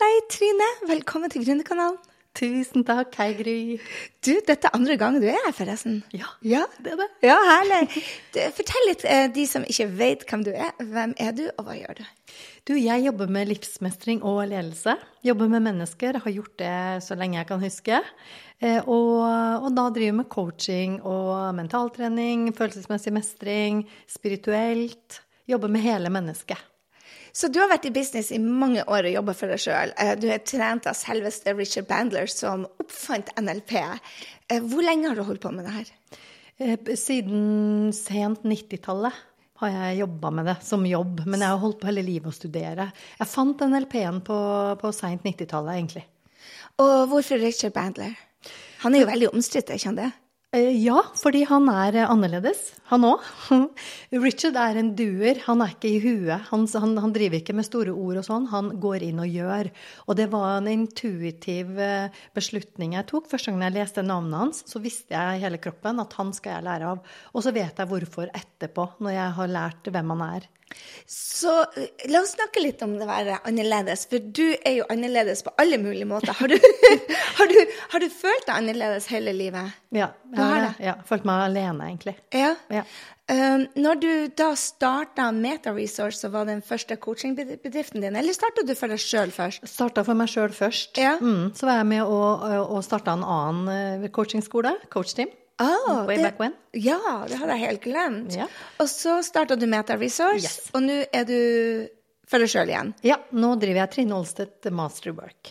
deg, Trine. Velkommen til Gründerkanalen. Tusen takk. Hei, Gry. Du, dette er andre gang du er her, forresten. Ja, Ja, det er det. ja herlig. Du, fortell litt, eh, de som ikke vet hvem du er. Hvem er du, og hva gjør du? Du, jeg jobber med livsmestring og ledelse. Jobber med mennesker. Har gjort det så lenge jeg kan huske. Eh, Og, og da driver med coaching og mentaltrening, følelsesmessig mestring, spirituelt. Jobber med hele mennesket. Så du har vært i business i mange år og jobba for deg sjøl. Du er trent av selveste Richard Bandler, som oppfant NLP. Eh, Hvor lenge har du holdt på med det her? Eh, Siden sent 90-tallet har jeg jobba med det som jobb. Men jeg har holdt på hele livet å studere. Jeg fant NLP-en på, på seint 90-tallet, egentlig. Og hvorfor Richard Bandler? Han er jo veldig omstridt, er ikke han det? Eh, Ja, fordi han er eh, annerledes, han òg. Richard er en duer, han er ikke i huet. Han, han, han driver ikke med store ord og sånn, han går inn og gjør. Og det var en intuitiv eh, beslutning jeg tok. Første gang jeg leste navnet hans, så visste jeg i hele kroppen at han skal jeg lære av. Og så vet jeg hvorfor etterpå, når jeg har lært hvem han er. Så eh, la oss snakke litt om det å være annerledes, for du er jo annerledes på alle mulige måter. Har du, har du, har du følt deg annerledes hele livet? Ja, Jeg har det? ja, følt meg alene, egentlig. Ja. Ja. Um, når du da starta Meta Resource, så var den første coachingbedriften din, eller starta du for deg sjøl først? Starta for meg sjøl først. Ja. Mm, så var jeg med å, og starte en annen eh, coachingskole, coachteam. Ah, Way det- back when. Ja, det hadde jeg helt glemt. Ja. Og så starta du Meta Resource, Yes. og nå er du for deg sjøl igjen. Ja, nå driver jeg Trine Olstedt Masterwork.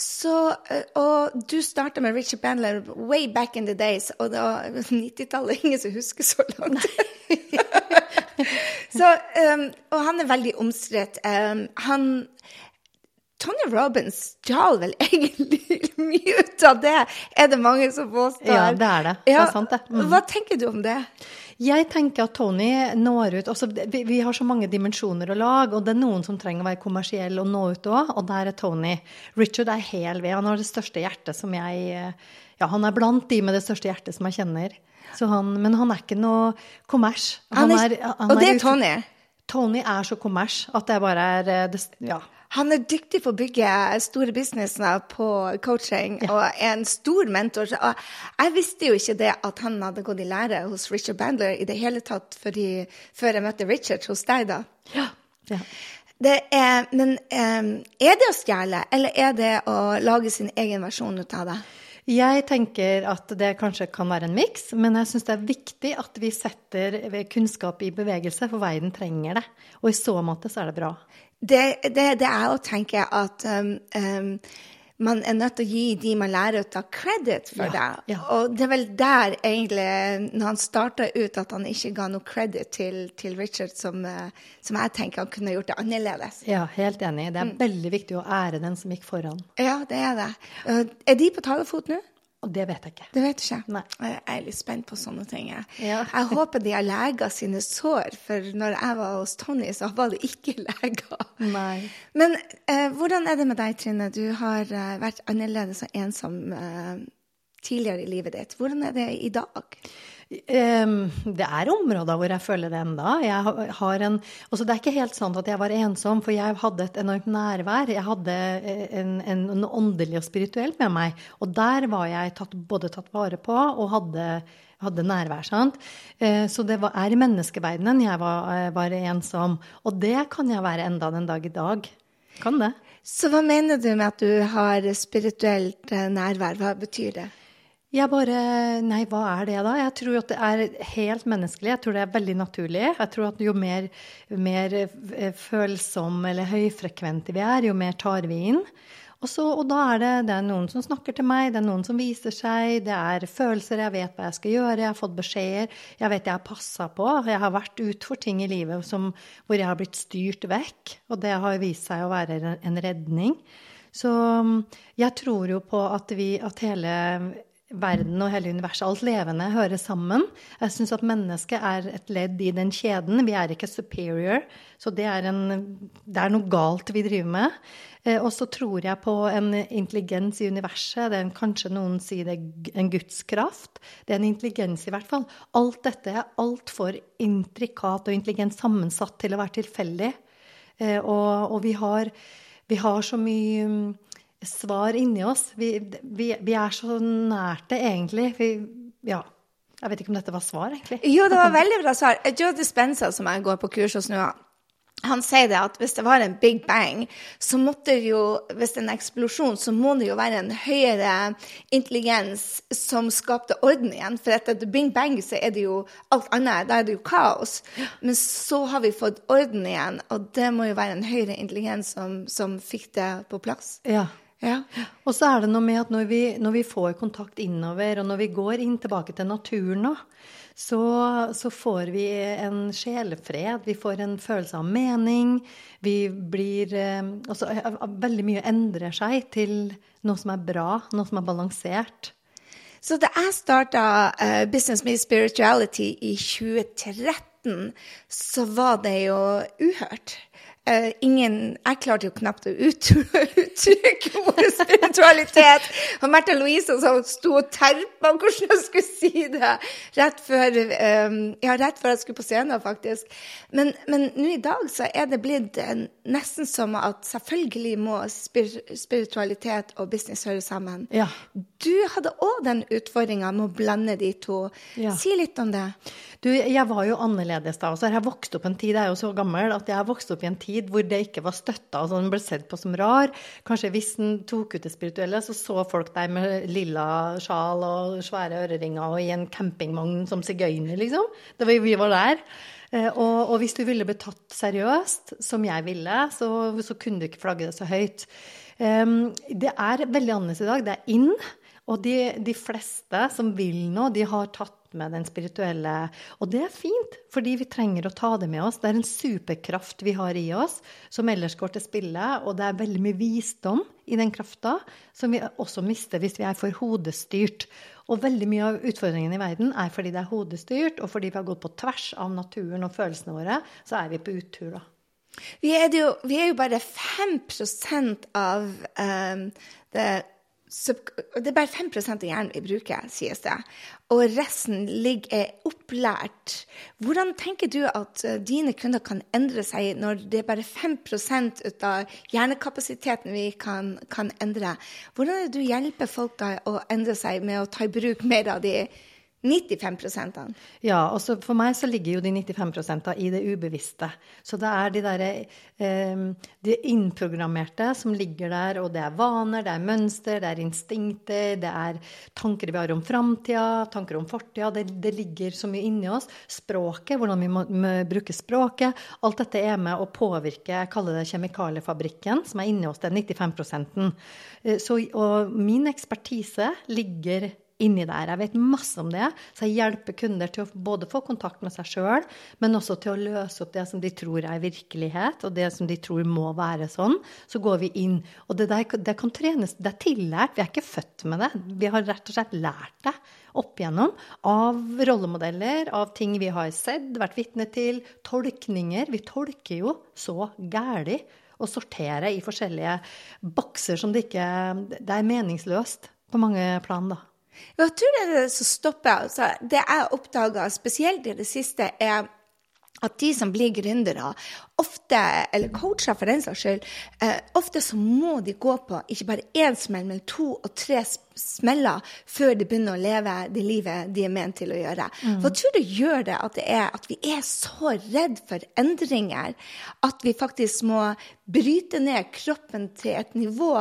Så, eh, og du starta med Richard Bandler way back in the days, og da 90-tallet ingen som husker så langt. så, um, og han er veldig omstridt. Um, han Tony Robbins stjal vel egentlig mye ut av det, er det mange som påstår. Ja, det er det. Det er sant, det. Mm. Hva tenker du om det? Jeg tenker at Tony når ut altså, vi, vi har så mange dimensjoner å lage, og det er noen som trenger å være kommersiell og nå ut òg, og der er Tony. Richard er hel ved. Han har det største hjertet som jeg eh, Ja, han er blant de med det største hjertet som jeg kjenner. Så han, men han er ikke noe kommers. Han er, han og det er Tony. Tony er så kommers at det bare er eh, det, Ja. Han er dyktig på å bygge store businesser på coaching og er en stor mentor. Og jeg visste jo ikke det at han hadde gått i lære hos Richard Bandler i det hele tatt fordi, før jeg møtte Richard hos deg, da. ja. ja. Det er, men em, er det å stjele, eller er det å lage sin egen versjon ut av det? Jeg tenker at det kanskje kan være en miks, men jeg syns det er viktig at vi setter kunnskap i bevegelse, for verden trenger det. Og i så måte så er det bra. Det, det, det er å tenke at um, um, man er nødt til å gi de man lærer ut av credit for Ja, det. ja. Og det er vel der egentlig, når han starta ut, at han ikke ga noe credit til, til Richard, som, eh, som jeg tenker han kunne gjort det annerledes. Ja, helt enig. Mm. Det er veldig viktig å ære den som gikk foran. Ja, det er det. Uh, Er de på talefot nå? Og det vet jeg ikke. Det vet du ikke. Nei. Jeg er litt spent på sånne ting. Jeg, Ja. jeg håper de har lega sine sår, for når jeg var hos Tony, så var det ikke lega. Nei. Men eh, hvordan er det med deg, Trine? Du har eh, vært annerledes og ensom eh, tidligere i livet ditt. Hvordan er det i dag? Ehm, det er områder hvor jeg føler det enda. Altså det er ikke helt sant at jeg var ensom, for jeg hadde et enormt nærvær. Jeg hadde en, en, en, åndelig og spirituelt med meg. Og der var jeg tatt, både tatt vare på og hadde, hadde nærvær. sant? Eh, Så det var, er i menneskeverdenen jeg var, eh, var ensom. Og det kan jeg være enda den dag i dag. Kan det. Så hva mener du med at du har spirituelt eh, nærvær? Hva betyr det? Jeg bare Nei, hva er det da? Jeg tror at det er helt menneskelig. Jeg tror det er veldig naturlig. Jeg tror at jo mer, mer følsomme følsom eller høyfrekvente vi er, jo mer tar vi inn. Og, så, og da er det, det er noen som snakker til meg, det er noen som viser seg, det er følelser, jeg vet hva jeg skal gjøre, jeg har fått beskjeder, jeg vet jeg har passa på. Jeg har vært utfor ting i livet som, hvor jeg har blitt styrt vekk, og det har vist seg å være en- redning. Så jeg tror jo på at, vi, at hele verden og hele universet, alt levende, hører sammen. Jeg syns at mennesket er et ledd i den kjeden. Vi er ikke superior, så det er, en, det er noe galt vi driver med. Eh, og så tror jeg på en intelligens i universet. Det er en, kanskje noen sier det er en gudskraft. Det er en intelligens i hvert fall. Alt dette er altfor intrikat og intelligent sammensatt til å være tilfeldig. Eh, og, og vi har vi har så mye svar inni oss. Vi, vi, vi er så nært det, egentlig. Vi, ja. Jeg vet ikke om dette var svar, egentlig. Jo, det var veldig bra svar. Joe Dispenza, som jeg går på kurs hos nå, han sier det at hvis det var en big bang, så måtte det jo Hvis det er en eksplosjon, så må det jo være en høyere intelligens som skapte orden igjen. For etter big bang så er det jo alt annet. Da er det jo kaos. Men så har vi fått orden igjen, og det må jo være en høyere intelligens som, som fikk det på plass. Ja. Ja. Og så er det noe med at når vi, når vi får kontakt innover, og når vi går inn tilbake til naturen nå, så, så, får vi en sjelefred. Vi får en følelse av mening. Vi blir også, Veldig mye endrer seg til noe som er bra, noe som er balansert. Så da jeg starta uh, Business Me Spirituality i 2013, så var det jo uhørt. Uh, ingen, jeg klarte jo knapt å uttrykke vår spiritualitet. Og Märtha Louise som sto og terpa hvordan jeg skulle si det rett før, um, ja, rett før jeg skulle på scenen, faktisk. Men nå i dag så er det blitt uh, nesten som at selvfølgelig må spir spiritualitet og business høre sammen. Ja. Du hadde òg den utfordringa med å blande de to. Ja. Si litt om det. Du, jeg var jo annerledes da. Altså, jeg har vokst opp en tid, jeg er jo så gammel, at jeg har vokst opp i en tid hvor det ikke var støtta. Altså den ble sett på som rar. Kanskje hvis den tok ut det spirituelle, så så folk deg med lilla sjal og svære øreringer og i en campingvogn som sigøyner, liksom. Var, vi var der. Og, og, hvis du ville bli tatt seriøst, som jeg ville, så, så kunne du ikke flagge det så høyt. Um, det er veldig annerledes i dag. Det er inn. Og de, de, fleste som vil nå, de har tatt med den spirituelle Og det er fint, fordi vi trenger å ta det med oss. Det er en superkraft vi har i oss, som ellers går til spille. Og det er veldig mye visdom i den krafta, som vi også mister hvis vi er for hodestyrt. Og veldig mye av utfordringen i verden er fordi det er hodestyrt, og fordi vi har gått på tvers av naturen og følelsene våre, så er vi på uttur, da. Vi er, jo, vi er jo bare 5 av um, det det er bare 5% av hjernen vi bruker, sies det. Og resten ligger er opplært. Hvordan tenker du at eh, dine kunder kan endre seg når det er bare 5 av hjernekapasiteten vi kan, kan endre? Hvordan er det du hjelper folk da å endre seg med å ta i bruk mer av de 95% Ja, og for meg så ligger jo de 95% i det ubevisste. Så det er de derre eh, de innprogrammerte som ligger der, og det er vaner, det er mønster, det er instinkter, det er tanker vi har om framtida, tanker om fortida. Det, det, ligger så mye inni oss. Språket, hvordan vi må, må bruke språket. Alt dette er med å påvirke, jeg kaller det kjemikaliefabrikken, som er inni oss, er 95 eh, så, Og min ekspertise ligger inni der. Jeg vet masse om det, så jeg hjelper kunder til å både få kontakt med seg sjøl, men også til å løse opp det som de tror er virkelighet, og det som de tror må være sånn. Så går vi inn. Og det, der, det kan trenes. Det er tillært. Vi er ikke født med det. Vi har rett og slett lært det opp igjennom av rollemodeller, av ting vi har sett, vært vitne til, tolkninger. Vi tolker jo så gæli og sorterer i forskjellige bokser som det ikke Det er meningsløst på mange plan, da. Jeg tror det er det som stopper. Altså, det jeg oppdaga spesielt i det siste, er at de som blir gründere, ofte, eller coacher for den saks skyld, eh, ofte så må de gå på ikke bare én smell, men to og tre smeller før de begynner å leve det livet de er ment til å gjøre. Mm. Hva tror du gjør det at, det er, at vi er så redd for endringer at vi faktisk må bryte ned kroppen til et nivå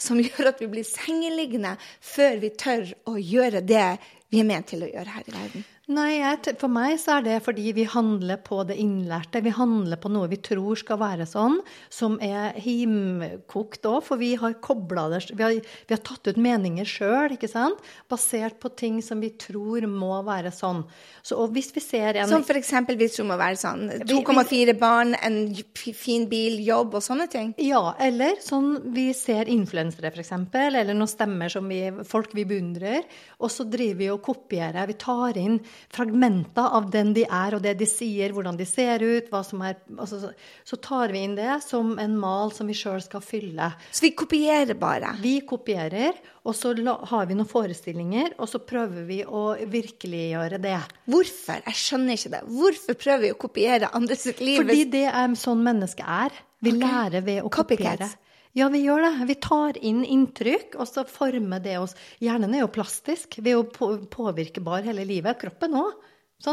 som gjør at vi blir sengeliggende før vi tør å gjøre det vi er ment til å gjøre her i verden? Nei, for meg så er det fordi vi handler på det innlærte. Vi handler på noe vi tror skal være sånn, som er himkokt òg. For vi har kobla det vi har, vi har, tatt ut meninger sjøl, ikke sant? Basert på ting som vi tror må være sånn. Så, og hvis vi ser en Som f.eks. hvis hun må være sånn 2,4 barn, en fin bil, jobb og sånne ting? Ja, eller sånn vi ser influensere, f.eks., eller noen stemmer som vi, folk vi beundrer, og så driver vi og kopierer. Vi tar inn fragmenter av den de er, og det de sier, hvordan de ser ut. hva som er, altså, Så tar vi inn det som en mal som vi sjøl skal fylle. Så vi kopierer bare? Vi kopierer, og så har vi noen forestillinger, og så prøver vi å virkeliggjøre det. Hvorfor? Jeg skjønner ikke det. Hvorfor prøver vi å kopiere andre sitt liv? Fordi det er sånn mennesket er. Vi okay. lærer ved å kopiere. Ja, vi gjør det. Vi tar inn inntrykk, og så former det oss. Hjernen er jo plastisk. Vi er jo påvirkebar hele livet. Kroppen òg.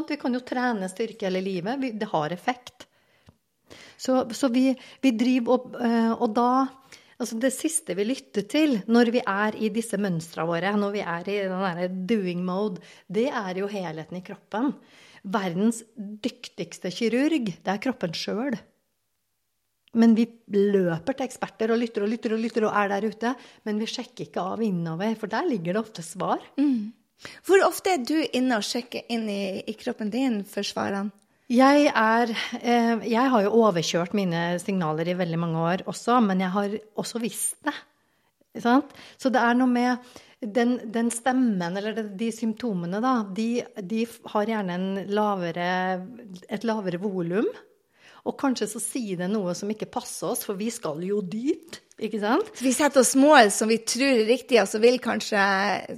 Vi kan jo trene styrke hele livet. Det har effekt. Så, så vi, vi, driver opp eh, Og da Altså det siste vi lytter til når vi er i disse mønstrene våre, når vi er i den doing mode, det er jo helheten i kroppen. Verdens dyktigste kirurg, det er kroppen sjøl. Men vi løper til eksperter og lytter og lytter og lytter og er der ute. Men vi sjekker ikke av innover, for der ligger det ofte svar. Mm. Hvor ofte er du inne og sjekker inn i, i kroppen din for svarene? Jeg, er, eh, jeg har jo overkjørt mine signaler i veldig mange år også, men jeg har også visst det. Sant? Så det er noe med den, den stemmen, eller de, symptomene, da, de, de, har gjerne lavere, et lavere volum. Og kanskje så sier det noe som ikke passer oss, for vi skal jo dit. Ikke sant? Vi setter oss mål som vi tror er riktige, kanskje,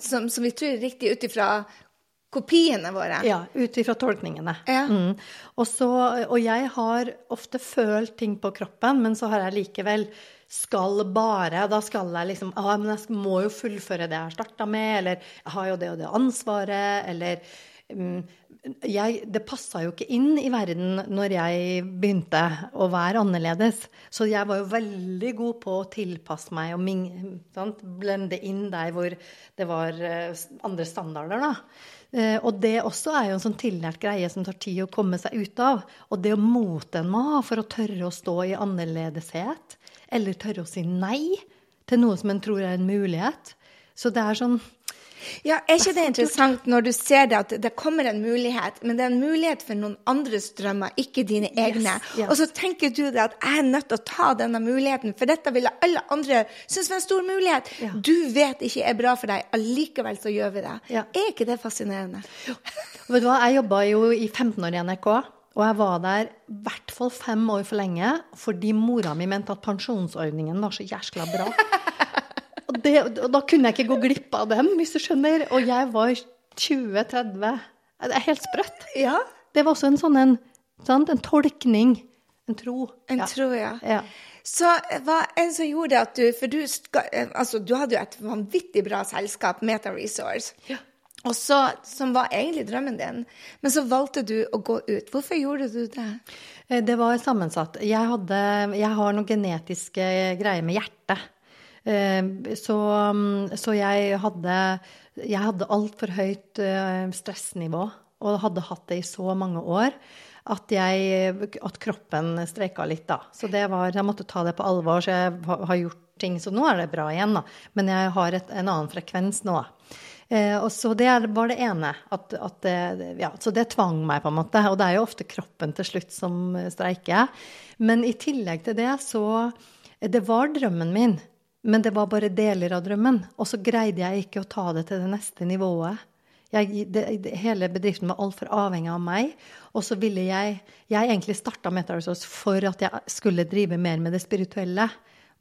som, som vi tror er riktige ut ifra kopiene våre. Ja, ut ifra tolkningene. Ja. Mm. Og, så, og, jeg har ofte følt ting på kroppen, men så har jeg likevel skal bare Da skal jeg liksom ah, men jeg må jo fullføre det jeg har starta med, eller jeg har jo det og det ansvaret, eller um, jeg, det passa jo ikke inn i verden når jeg begynte å være annerledes. Så jeg var jo veldig god på å tilpasse meg og ming, blende inn der hvor det var eh, andre standarder. da. Eh, og det også er jo en sånn tillært greie som tar tid å komme seg ut av. Og det å mote en må ha for å tørre å stå i annerledeshet, eller tørre å si nei til noe som en tror er en mulighet. Så det er sånn ja, Er ikke det interessant når du ser det, at det kommer en mulighet, men det er en mulighet for noen andres drømmer, ikke dine egne. Yes, yes. Og så tenker du det at jeg er nødt til å ta denne muligheten, for dette ville alle andre synes var en stor mulighet. Ja. Du vet ikke er bra for deg, allikevel så gjør vi det. Ja. Er ikke det fascinerende? Vet du hva, jeg jobba jo i 15 år i NRK. Og jeg var der i hvert fall fem år for lenge fordi mora mi mente at pensjonsordningen var så jæskla bra. Det, og, da kunne jeg ikke gå glipp av dem, hvis du skjønner. Og jeg var 20-30. Det er helt sprøtt. Ja. Det var også en sånn en, sant? en tolkning. En tro. En ja. tro, ja. ja. Så hva en som gjorde at du For du, altså, du hadde jo et vanvittig bra selskap, Meta Resource. Ja. Så, som var egentlig drømmen din. Men så valgte du å gå ut. Hvorfor gjorde du det? Eh, det var sammensatt. Jeg, hadde, jeg har noen genetiske greier med hjertet. Eh, så, så jeg hadde, jeg hadde altfor høyt eh, stressnivå og hadde hatt det i så mange år at, jeg, at kroppen streika litt, da. Så det var, jeg måtte ta det på alvor, så jeg har gjort ting. Så nå er det bra igjen, da. Men jeg har et, en annen frekvens nå. Eh, og så Det var det ene. At, at det, ja, så det tvang meg, på en måte. Og det er jo ofte kroppen til slutt som streiker. Men i tillegg til det, så Det var drømmen min. Men det var bare deler av drømmen. Og så greide jeg ikke å ta det til det neste nivået. Jeg, det, hele bedriften var altfor avhengig av meg. Og så ville jeg Jeg egentlig starta MetaResource for at jeg skulle drive mer med det spirituelle.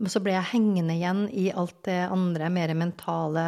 Men så ble jeg hengende igjen i alt det andre, mer mentale.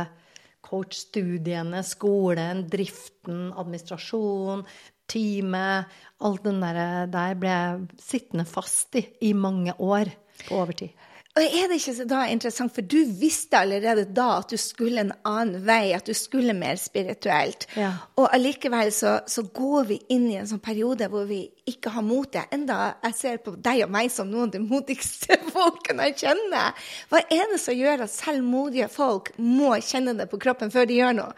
Coach-studiene, skolen, driften, administrasjon, teamet. Alt den der, der ble jeg sittende fast i i mange år på overtid. Og er det ikke da interessant, for du visste allerede da at du skulle en annen vei, at du skulle mer spirituelt. Ja. Og allikevel så, så, går vi inn i en sånn periode hvor vi ikke har motet. Enda jeg ser på deg og meg som noen av de modigste folkene jeg kjenner. Hva er det som gjør at selv modige folk må kjenne det på kroppen før de gjør noe?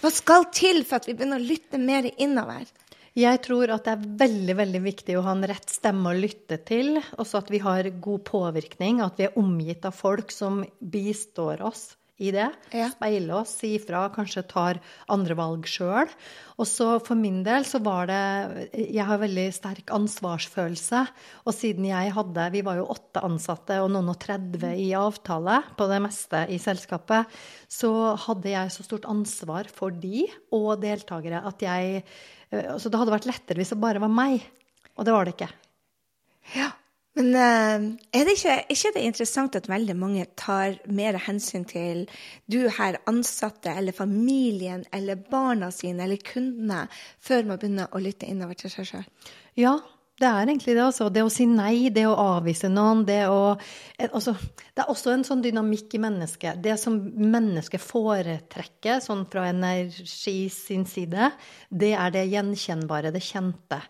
Hva skal til for at vi begynner å lytte mer innover? Jeg tror at det er veldig veldig viktig å ha en rett stemme å lytte til. Også at vi har god påvirkning, at vi er omgitt av folk som bistår oss i det. Ja. Speile oss, si fra, kanskje tar andre valg sjøl. Og så for min del så var det Jeg har veldig sterk ansvarsfølelse. Og siden jeg hadde Vi var jo åtte ansatte og noen og 30 i avtale på det meste i selskapet. Så hadde jeg så stort ansvar for de og deltakere at jeg Eh, så det hadde vært lettere hvis det bare var meg. Og det var det ikke. Men uh, er det ikke, ikke det interessant at veldig mange tar mer hensyn til du her ansatte eller familien eller barna sine eller kundene før man begynner å lytte innover til seg sjøl? Ja, Det er egentlig det, Også. Det å si nei, det å avvise noen, det å altså, Det er også en sånn dynamikk i mennesket. Det som mennesket foretrekker, sånn fra energi sin side, det er det gjenkjennbare, det kjente.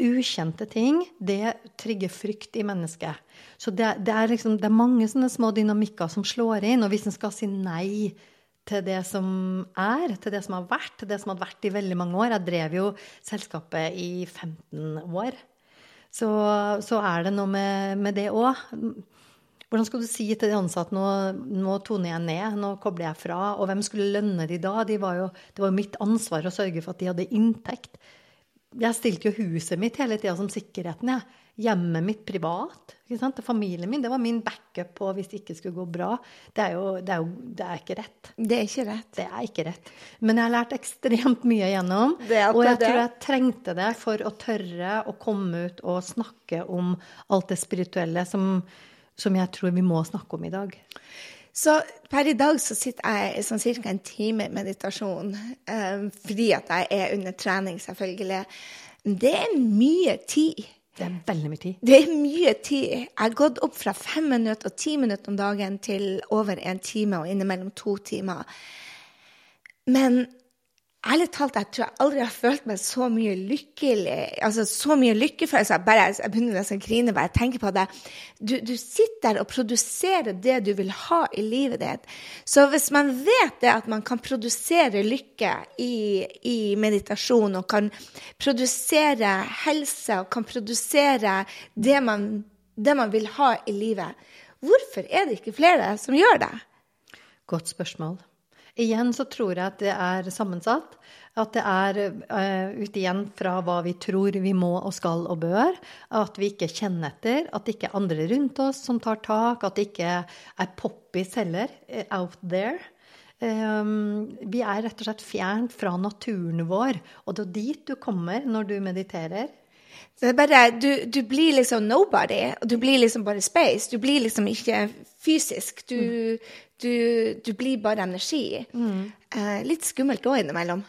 Ukjente ting, det trigger frykt i mennesket. Så det, det, er liksom, det er mange sånne små dynamikker som slår inn. Og hvis en skal si nei til det som er, til det som har vært, til det som hadde vært i veldig mange år Jeg drev jo selskapet i 15 år så, så er det noe med, med det òg. Hvordan skal du si til de ansatte nå, nå toner jeg ned, nå kobler jeg fra? Og hvem skulle lønne de da? De var jo, det var jo mitt ansvar å sørge for at de hadde inntekt. Jeg stilte jo huset mitt hele tida som sikkerheten. jeg hjemmet mitt privat. Familien min, det var min backup på hvis det ikke skulle gå bra. Det er jo, det er jo det er ikke rett. Det er ikke rett. Det er ikke rett. Men jeg har lært ekstremt mye igjennom. og jeg tror jeg trengte det for å tørre å komme ut og snakke om alt det spirituelle som, som jeg tror vi må snakke om i dag. Så per i dag så sitter jeg sånn ca. en time i meditasjon, um, fordi at jeg er under trening, selvfølgelig. Det er mye tid. Det er veldig mye tid. Det er mye tid. Jeg har gått opp fra fem minutter og ti minutter om dagen til over en time og innimellom to timer. Men ærlig talt, jeg tror jeg aldri har følt meg så mye lykkelig. Altså så mye lykkefølelse. Bare, jeg begynner nesten å grine bare jeg tenker på det. Du, du, sitter der og produserer det du vil ha i livet ditt. Så hvis man vet det at man kan produsere lykke i, i meditasjon, og kan produsere helse, og kan produsere det man, det man vil ha i livet, hvorfor er det ikke flere som gjør det? Godt spørsmål. Igjen så tror jeg at det er sammensatt. At det er uh, ut igjen fra hva vi tror vi må og skal og bør. At vi ikke kjenner etter. At det ikke er andre rundt oss som tar tak. At det ikke er poppis heller eh, out there. Um, vi er rett og slett fjernt fra naturen vår. Og det er dit du kommer når du mediterer. Er bare, du, du, blir liksom nobody, og du blir liksom bare space. Du blir liksom ikke fysisk. Du, mm. Du, du blir bare energi. Mm. Eh, litt skummelt òg innimellom.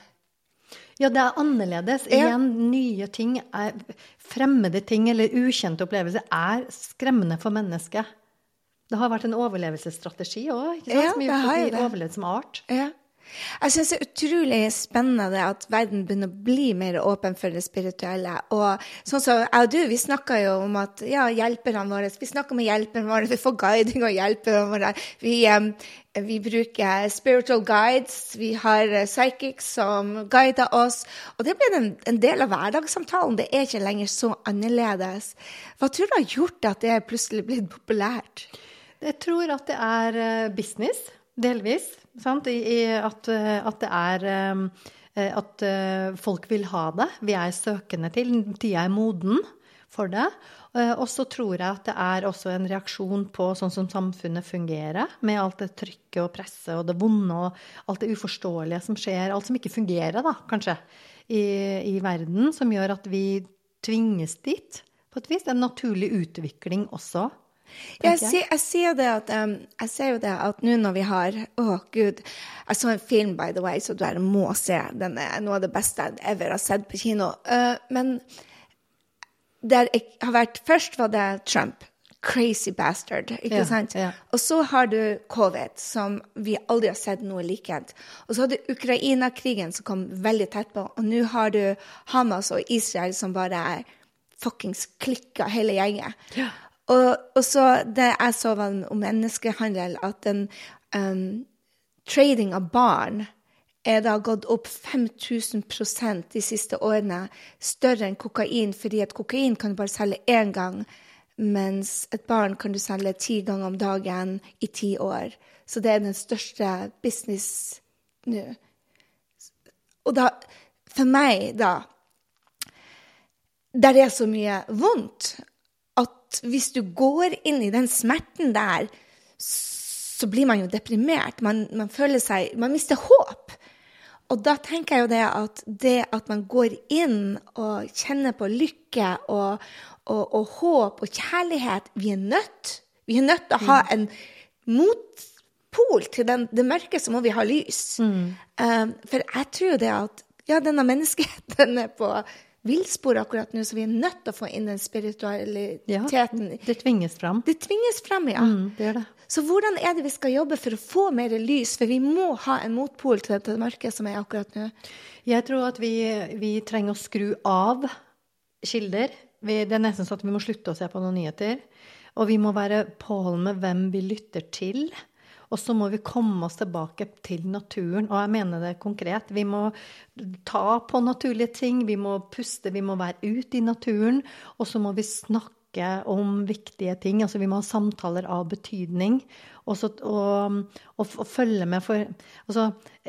Ja, det er annerledes. Igjen, nye ting, er, fremmede ting eller ukjente opplevelser er skremmende for mennesket. Det har vært en overlevelsesstrategi òg, ja, som gjør at vi overlevd som art. Ja. Jeg syns det er utrolig spennende at verden begynner å bli mer åpen for det spirituelle. Og sånn som jeg og du, vi snakka jo om at ja, hjelperne våre Vi snakker med hjelperne våre, vi får guiding og hjelperne våre. Vi, vi, bruker spiritual guides, vi har psychics som guider oss. Og det blir en, en del av hverdagssamtalen. Det er ikke lenger så annerledes. Hva tror du har gjort at det er plutselig blitt populært? Jeg tror at det er uh, business, delvis. Sant? I, i at, eh, at, det er um, At folk vil ha det. Vi er søkende til. Tida er moden for det. Og så tror jeg at det er også en reaksjon på sånn som samfunnet fungerer, med alt det trykket og presset og det vonde og alt det uforståelige som skjer, alt som ikke fungerer, da, kanskje, i, i verden, som gjør at vi tvinges dit. På et vis. En naturlig utvikling også. Jeg, sier, jeg, sier det at, um, jeg ser jo det at nå når vi har Å, oh, gud. Jeg så en film, by the way, så du må se. Den er noe av det beste jeg ever har sett på kino. Uh, men der jeg har vært Først var det Trump. Crazy bastard, ikke ja, sant? Ja. Og så har du covid, som vi aldri har sett noe likhet. Og så har du Ukraina-krigen, som kom veldig tett på. Og nå har du Hamas og Israel, som bare er fuckings klikka, hele gjengen. Ja. Og, og, så det jeg så om menneskehandel, at den um, trading av barn er da gått opp 5000% de siste årene, større enn kokain, fordi at kokain kan du bare selge én gang, mens et barn kan du selge ti ganger om dagen i ti år. Så det er den største business nå. Og da, for meg, da Der er så mye vondt hvis du går inn i den smerten der, så blir man jo deprimert. Man, man føler seg Man mister håp. Og da tenker jeg jo det at det at man går inn og kjenner på lykke og, og, og håp og kjærlighet Vi er nødt. Vi er nødt til å ha mm. en motpol til den, det mørke, så må vi ha lys. Mm. Um, for jeg tror jo det at ja, denne menneskeheten er på villspor akkurat nå, så vi er nødt til å få inn den spiritualiteten. Ja, det tvinges fram. Det tvinges fram, ja. Mm, det gjør det. Så hvordan er det vi skal jobbe for å få mer lys? For vi må ha en motpol til dette mørket som er akkurat nå. Jeg tror at vi, vi trenger å skru av kilder. Vi, det er nesten sånn at vi må slutte å se på noen nyheter. Og vi må være påholdne med hvem vi lytter til. Og så må vi komme oss tilbake til naturen. Og jeg mener det konkret. Vi må ta på naturlige ting. Vi må puste, vi må være ute i naturen. Og så må vi snakke om viktige ting. Altså vi må ha samtaler av betydning. Også, og, og, og følge med for Altså,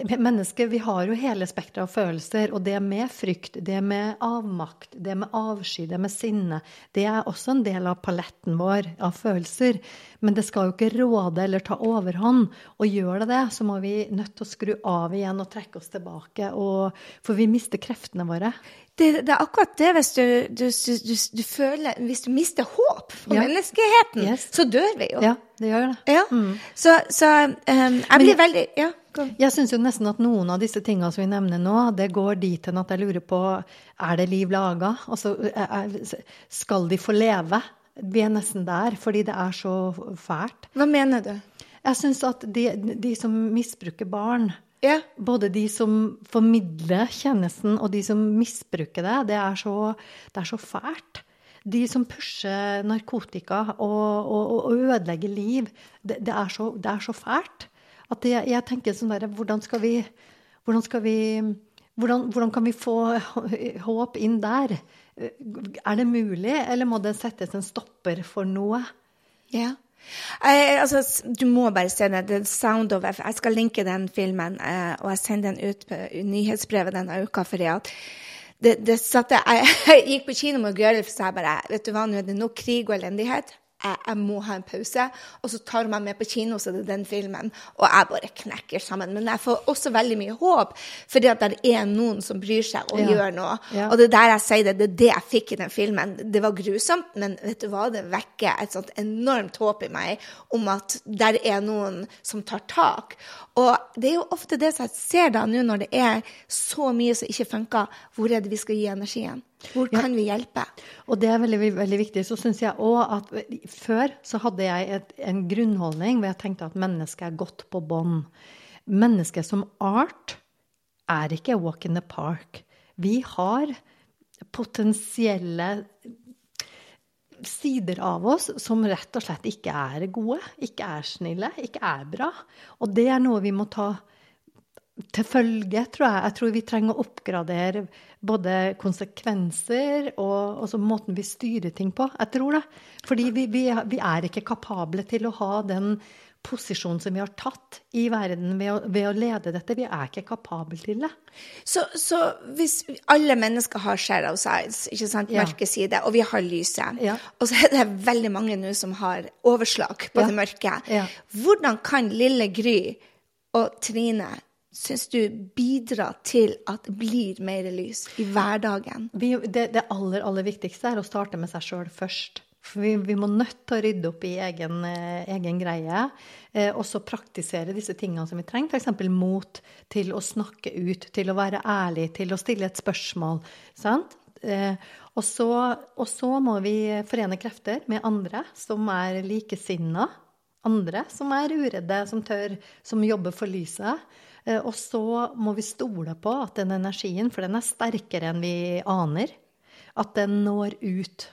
mennesker, vi har jo hele spekteret av følelser. Og det med frykt, det med avmakt, det med avsky, det med sinne, det er også en del av paletten vår av følelser. Men det skal jo ikke råde eller ta overhånd. Og gjør det det, så må vi nødt til å skru av igjen og trekke oss tilbake. Og, for vi mister kreftene våre. Det, det, er akkurat det hvis du, du, du, du, føler Hvis du mister håp for ja. menneskeheten, yes. så dør vi jo. Ja, det gjør det. Ja. Mm. Så, så um, jeg blir jeg, veldig ja, Jeg syns jo nesten at noen av disse tingene som vi nevner nå, det går dit hen at jeg lurer på Er det liv laga? Altså, skal de få leve? Vi er nesten der, fordi det er så fælt. Hva mener du? Jeg syns at de, de som misbruker barn ja. Både de som formidler tjenesten, og de som misbruker det. Det er så, det er så fælt. De som pusher narkotika og, og, og ødelegger liv. Det, det, er så, det, er så, fælt. At jeg, jeg tenker sånn derre Hvordan Hvordan skal vi hvordan, hvordan, kan vi få håp inn der? Er det mulig, eller må det settes en stopper for noe? Ja. Jeg, altså, du må bare se den. The Sound of F. Jeg skal linke den filmen, eh, og jeg sender den ut på nyhetsbrevet denne uka. for at det, det satte, jeg, jeg, gikk på kino med Gøril, for jeg bare Vet du hva, nå er det nok krig og elendighet jeg, jeg, må ha en pause. Og så tar man med på kino, så det er den filmen. Og jeg bare knekker sammen. Men jeg får også veldig mye håp, fordi at det er noen som bryr seg og ja. gjør noe. Ja. Og det er der jeg sier det, det er det jeg fikk i den filmen. Det var grusomt, men vet du hva, det vekker et sånt enormt håp i meg om at der er noen som tar tak. Og det er jo ofte det som jeg ser da nå, når det er så mye som ikke funker, hvor er det vi skal gi energien? Hvor kan ja. vi hjelpe? Og det er veldig, veldig viktig. Så syns jeg òg at før så hadde jeg et, en grunnholdning hvor jeg tenkte at mennesket er godt på bånd. Mennesket som art er ikke walk in the park. Vi har potensielle sider av oss som rett og slett ikke er gode, ikke er snille, ikke er bra. Og det er noe vi må ta til følge, tror jeg. Jeg tror vi trenger å oppgradere både konsekvenser og også måten vi styrer ting på. Jeg tror det. Fordi vi, vi, vi er ikke kapable til å ha den posisjonen som vi har tatt i verden ved å, ved å lede dette. Vi er ikke kapable til det. Så, så, hvis alle mennesker har shadow sides, ikke sant, mørke ja. side, og vi har lyset, ja. og så er det veldig mange nå som har overslag på ja. det mørke, hvordan kan lille Gry og Trine syns du bidrar til at det blir mer lys i hverdagen? Vi, det, det, aller, aller viktigste er å starte med seg sjøl først. For vi, vi, må nødt til å rydde opp i egen, eh, egen greie. Eh, og så praktisere disse tingene som vi trenger. F.eks. mot til å snakke ut, til å være ærlig, til å stille et spørsmål. Sant? Eh, og, så, og så må vi forene krefter med andre som er likesinna. Andre som er uredde, som tør, som jobber for lyset. Eh, og så må vi stole på at den energien, for den er sterkere enn vi aner, at den når ut.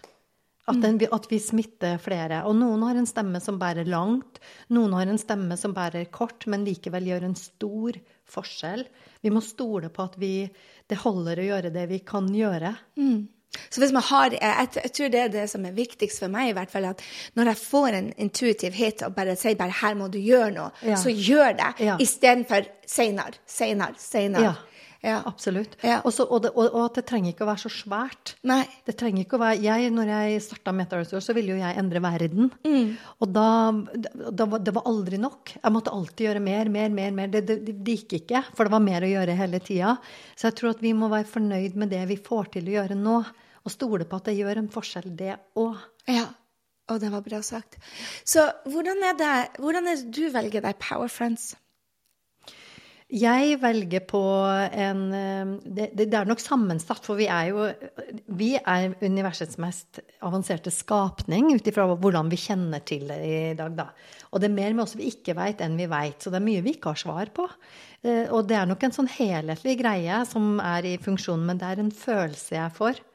At, den, at, vi smitter flere. Og noen har en stemme som bærer langt. Noen har en stemme som bærer kort, men likevel gjør en stor forskjell. Vi må stole på at vi, det holder å gjøre det vi kan gjøre. Mm. Så hvis man har, jeg, jeg, tror det er det som er viktigst for meg, i hvert fall, at når jeg får en intuitiv hit og bare sier bare 'her må du gjøre noe', ja. så gjør det, ja. istedenfor 'seinere, seinere, seinere'. Ja. Ja. Absolutt. Ja. Også, og, det, og, og, at det trenger ikke å være så svært. Nei. Det trenger ikke å være, jeg, når jeg starta Metaverse, så ville jo jeg endre verden. Mm. Og da, da, Det var aldri nok. Jeg måtte alltid gjøre mer, mer, mer. mer. Det, det, det gikk ikke, for det var mer å gjøre hele tida. Så jeg tror at vi må være fornøyd med det vi får til å gjøre nå. Og stole på at det gjør en forskjell, det òg. Ja. Og det var bra sagt. Så hvordan er det, hvordan er det du velger deg Power Friends? Jeg velger på en eh, det, det, er nok sammensatt, for vi er jo Vi er universets mest avanserte skapning ut ifra hvordan vi kjenner til det i dag, da. Og det er mer med oss vi ikke veit, enn vi veit. Så det er mye vi ikke har svar på. Eh, og det er nok en sånn helhetlig greie som er i funksjonen, men det er en følelse jeg får,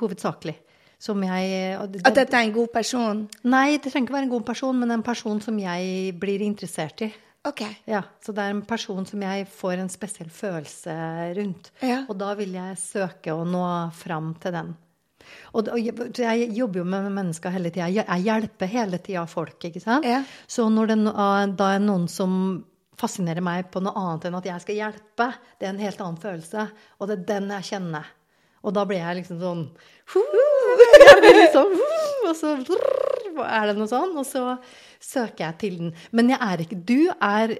hovedsakelig. Som jeg det, At dette er en god person? Nei, det trenger ikke være en god person, men en person som jeg blir interessert i. Ok. Ja, Så det er en person som jeg får en spesiell følelse rundt. Ja. Og da vil jeg søke å nå fram til den. Og, og jeg jobber jo med mennesker hele tida. Jeg hjelper hele tida folk, ikke sant. Ja. Så når det da er noen som fascinerer meg på noe annet enn at jeg skal hjelpe, det er en helt annen følelse. Og det er den jeg kjenner. Og da blir jeg liksom sånn jeg blir liksom, Og så er det noe sånn. Og så søker jeg til den. Men jeg er ikke Du er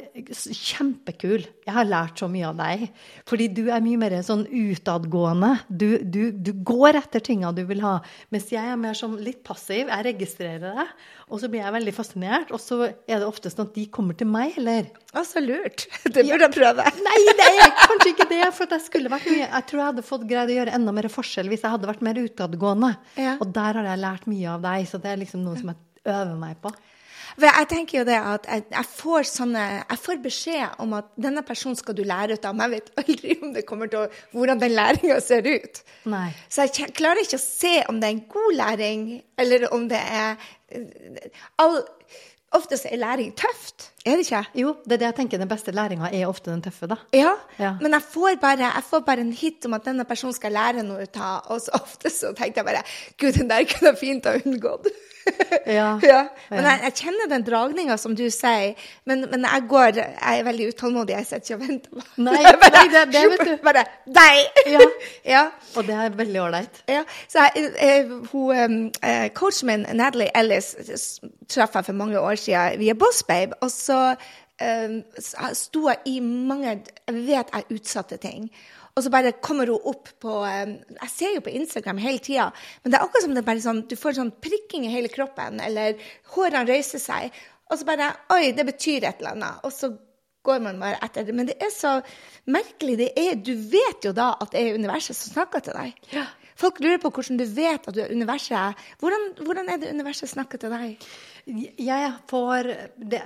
kjempekul. Jeg har lært så mye av deg. Fordi du er mye mer sånn utadgående. Du, du, du går etter tinga du vil ha. Mens jeg er mer sånn litt passiv. Jeg registrerer det. Og så blir jeg veldig fascinert. Og så er det ofte sånn at de kommer til meg, eller? Å, så lurt. Det burde jeg prøve. Nei, det er kanskje ikke det. For jeg skulle vært mye Jeg tror jeg hadde fått greid å gjøre enda mer forskjell hvis jeg hadde vært mer utadgående. Ja. Og der har jeg lært mye av deg. Så det er liksom noe som jeg øver meg på. For jeg tenker jo det at jeg, jeg, får sånne, jeg får beskjed om at denne personen skal du lære ut av, men jeg vet aldri om det kommer til å, hvordan den læringa ser ut. Nei. Så jeg klarer ikke å se om det er en god læring, eller om det er all, Ofte så er læring tøft, er det ikke? Jo, det er det jeg tenker den beste læringa er ofte den tøffe, da. Ja, Ja. men jeg får, bare, jeg får bare en hit om at denne personen skal lære noe ut av, og så ofte så tenkte jeg bare Gud, den der kunne jeg fint ha unngått. Ja. ja. Men jeg, jeg kjenner den dragninga som du sier, men, men jeg går Jeg er veldig utålmodig, jeg sitter ikke og venter. Nei, bare, nei, det- det vet du. Bare deg! Ja. ja. Og det er veldig ålreit. Ja, så jeg, jeg, hun, eh, Coachen min, Natalie Ellis, traff jeg for mange år siden via Boss Babe. Og så um, sto jeg i mange Jeg vet jeg utsatte ting. Og så bare kommer hun opp på eh, Jeg ser jo på Instagram hele tida, men det er akkurat som det bare sånn, du får sånn prikking i hele kroppen, eller hårene reiser seg. Og så bare Oi, det betyr et eller annet. Og så går man bare etter det. Men det er så merkelig. Det er, du vet jo da at det er universet som snakker til deg. Ja. Folk lurer på hvordan du vet at du er universet. Hvordan, hvordan er det universet snakker til deg? Jeg får det,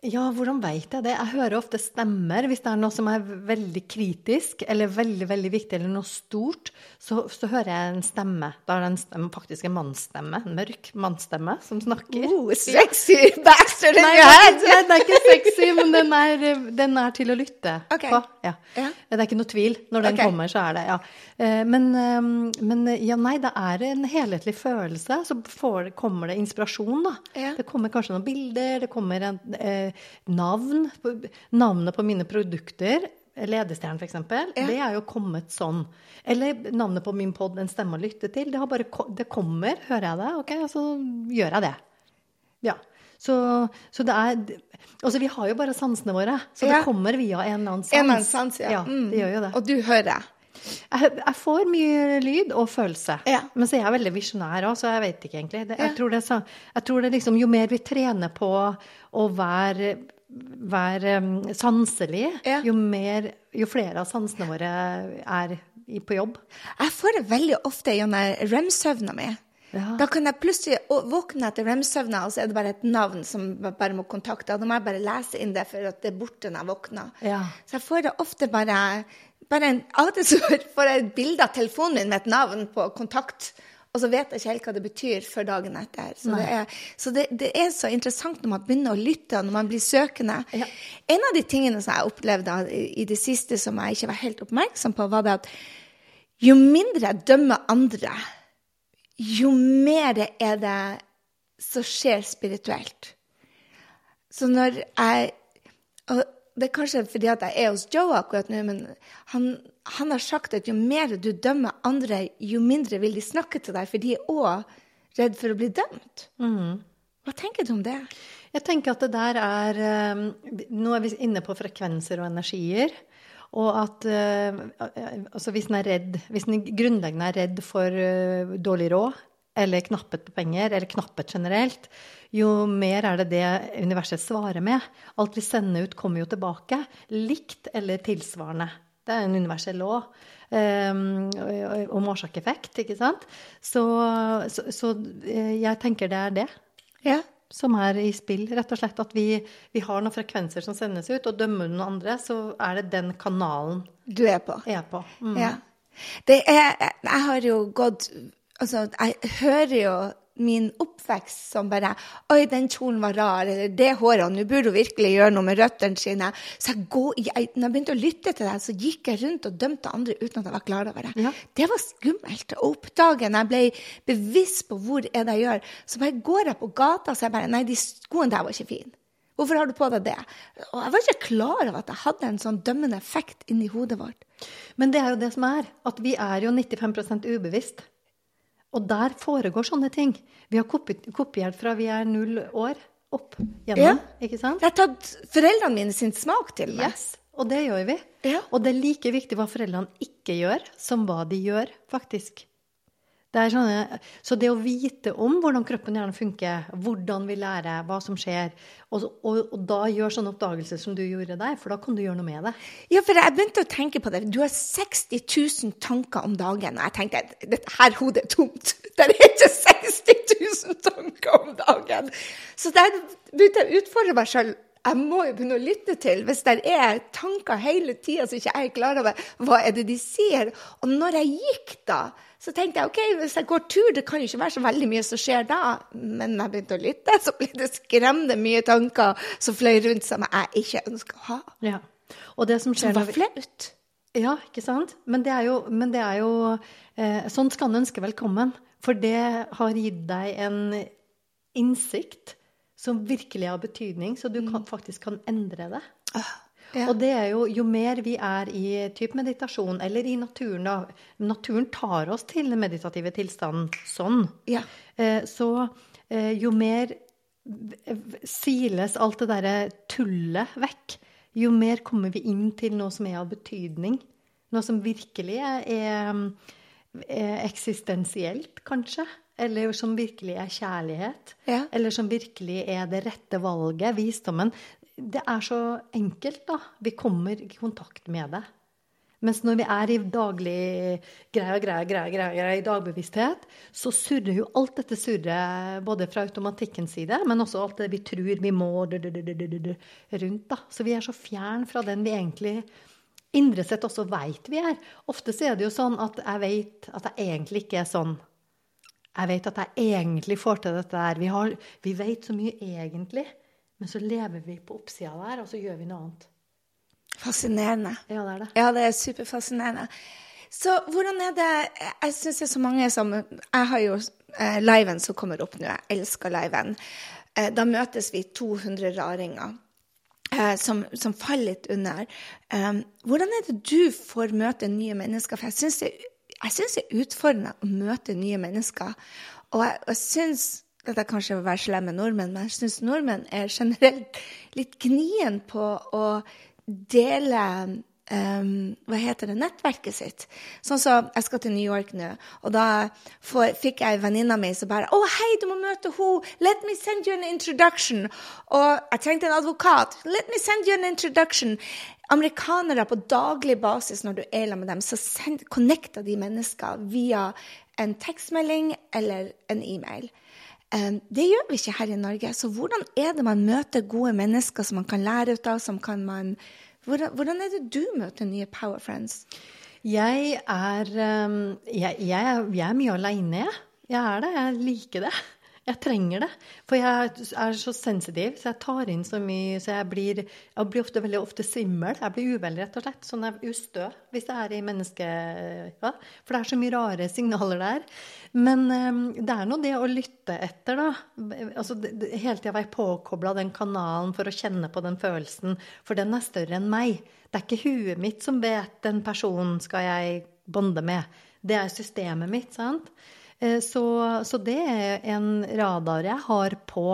Ja, hvordan veit jeg det? Jeg hører ofte stemmer. Hvis det er noe som er veldig kritisk, eller veldig veldig viktig, eller noe stort, så, så hører jeg en stemme. Da er det en stemme, faktisk en mannsstemme. En mørk mannsstemme som snakker. Oh, sexy bastard in your det head! nei, det er ikke sexy, men den er, den er til å lytte okay. på. Ja. Ja. Det er ikke noe tvil. Når den okay. kommer, så er det ja. Eh, Men, eh, men ja, nei, det er en helhetlig følelse. Så får, kommer det inspirasjon, da. Ja. Det kommer kanskje noen bilder, det kommer en, eh, navn. Navnet på mine produkter. ledestjernen f.eks. Ja. Det er jo kommet sånn. Eller navnet på min pod, En stemme å lytte til. Det, har bare, det kommer, hører jeg det, ok, og så gjør jeg det. Ja. Så, så det er Altså, vi har jo bare sansene våre, så Ja. det kommer via en eller annen sans. En annen sans, ja. ja Mm. det gjør jo det. Og du hører. Jeg, jeg får mye lyd og følelse. Ja. Men så er jeg veldig visjonær òg, så jeg vet ikke egentlig. Det, Ja. jeg, tror det, så- jeg tror det liksom Jo mer vi trener på å være, være um, sanselig, Ja. jo, mer, jo flere av sansene våre er i, på jobb. Jeg får det veldig ofte gjennom rem-søvna mi. Ja. Da kan jeg plutselig våkne etter rem-søvna, og så er det bare et navn som bare må kontakte. Og da må jeg bare lese inn det, for at det er borte når jeg våkner. Ja. Så jeg får det ofte bare, bare en, Av og til så får jeg et bilde av telefonen min med et navn på kontakt. Og så vet jeg ikke helt hva det betyr før dagen etter. Så, det er, så det, det er så interessant når man begynner å lytte, og når man blir søkende. Ja. En av de tingene som jeg opplevde i, i det siste som jeg ikke var helt oppmerksom på, var det at jo mindre jeg dømmer andre, jo mer er det som skjer spirituelt. Så når jeg Og det er kanskje fordi at jeg er hos Joe akkurat nå, men han, han har sagt at jo mer du dømmer andre, jo mindre vil de snakke til deg, for de er òg redd for å bli dømt. Hva tenker du om det? Jeg tenker at det der er eh, Nå er vi inne på frekvenser og energier. Og at eh, altså hvis en er redd Hvis en grunnleggende er redd for eh, dårlig råd, eller knappet på penger, eller knappet generelt, jo mer er det det universet svarer med. Alt vi sender ut, kommer jo tilbake. Likt eller tilsvarende. Det er en universell lov um, om årsak-effekt, ikke sant? Så, så, så, eh, jeg tenker det er det. Ja. Som er i spill, rett og slett. At vi, vi har noen frekvenser som sendes ut, og dømmer noen andre, så er det den kanalen du er på. Er på. Mm. Ja. Det er Jeg har jo gått Altså, jeg hører jo min oppvekst som bare Oi, den kjolen var rar. Eller det håret. Nå burde hun virkelig gjøre noe med røttene sine. Så jeg, går, jeg, når jeg begynte å lytte til deg, så gikk jeg rundt og dømte andre uten at jeg var klar over det. Ja. Det var skummelt å oppdage. Når jeg ble bevisst på hvor er det jeg gjør, så bare går jeg på gata og så jeg bare Nei, de skoene der var ikke fine. Hvorfor har du på deg det? Og jeg var ikke klar over at jeg hadde en sånn dømmende effekt inni hodet vårt. Men det er jo det som er, at vi er jo 95% ubevisst. Og der foregår sånne ting. Vi har kopiert fra vi er null år opp gjennom. Ja. ikke sant? Jeg har tatt foreldrene mine sin smak til meg. Yes, Og det gjør vi. Ja. Og det er like viktig hva foreldrene ikke gjør, som hva de gjør, faktisk. Det sånne, så det å vite om hvordan kroppen gjerne funker, hvordan vi lærer, hva som skjer, og, og, og, da gjør sånne oppdagelser som du gjorde der, for da kan du gjøre noe med det. Ja, for jeg begynte å tenke på det. Du har 60 000 tanker om dagen. Og jeg tenkte at dette her hodet er tomt. Det er ikke 60 000 tanker om dagen. Så der begynte jeg å utfordre meg sjøl jeg må jo begynne å lytte til hvis det er tanker hele tida som ikke jeg er klar over hva er det de sier. Og når jeg gikk da, så tenkte jeg OK, hvis jeg går tur, det kan jo ikke være så veldig mye som skjer da. Men når jeg begynte å lytte, så ble det skremmende mye tanker som fløy rundt som jeg ikke ønsker å ha. Ja. Og det som skjer Som var flaut. Ja, ikke sant? Men det er jo, det er jo eh, Sånn skal en ønske velkommen. For det har gitt deg en innsikt som virkelig har betydning, så du kan, faktisk kan endre det. Ah, ja. Og det er jo jo mer vi er i type meditasjon, eller i naturen, da Naturen tar oss til den meditative tilstanden sånn. Ja. Eh, så eh, jo mer siles alt det derre tullet vekk, jo mer kommer vi inn til noe som er av betydning. Noe som virkelig er, er, er eksistensielt, kanskje. Eller som virkelig er kjærlighet. Ja. Eller som virkelig er det rette valget. Visdommen. Det er så enkelt, da. Vi kommer i kontakt med det. Mens når vi er i daglig greie, greie, greie, greie, i dagbevissthet, så surrer jo alt dette surret både fra automatikkens side, men også alt det vi tror vi må rundt. da. Så vi er så fjern fra den vi egentlig indre sett også veit vi er. Ofte så er det jo sånn at jeg vet at jeg egentlig ikke er sånn. Jeg vet at jeg egentlig får til dette der. Vi, har, vi vet så mye egentlig, men så lever vi på oppsida der, og så gjør vi noe annet. Fascinerende. Ja, det er det. Ja, det er superfascinerende. Så hvordan er det Jeg syns det er så mange som Jeg har jo eh, liven som kommer opp nå. Jeg elsker liven. Eh, da møtes vi 200 raringer. Eh, som, som, faller litt under. Eh, hvordan er det du får møte nye mennesker? For jeg syns det, det, er utfordrende å møte nye mennesker. Og jeg, jeg syns dette kanskje å være slem med nordmenn, men jeg syns nordmenn er generelt litt gnien på å dele um, hva heter det, nettverket sitt. Sånn som så, jeg skal til New York nå, og da får, fikk jeg venninna mi som bare 'Å, oh, hei, du må møte henne. Let me send you an introduction.' Og jeg trengte en advokat. 'Let me send you an introduction.' Amerikanere på daglig basis, når du er sammen med dem, så send, connecter de mennesker via en tekstmelding eller en e-mail. Um, det gjør vi ikke her i Norge. Så hvordan er det man møter gode mennesker som man kan lære ut av? som kan man hvordan, hvordan, er det du møter nye Power Friends? Jeg er, jeg, jeg, jeg er mye aleine, jeg. Jeg er det. Jeg liker det. Jeg trenger det. For jeg er så sensitiv, så jeg tar inn så mye Så jeg blir, jeg blir ofte veldig ofte svimmel. Jeg blir uvel, rett og slett. Sånn jeg er ustø hvis jeg er i menneske... Ja. For det er så mye rare signaler der. Men um, det er nå det å lytte etter, da. Altså, hele tida være påkobla den kanalen for å kjenne på den følelsen. For den er større enn meg. Det er ikke huet mitt som vet den personen skal jeg bonde med. Det er systemet mitt, sant? Eh, så, så, det er en radar jeg har på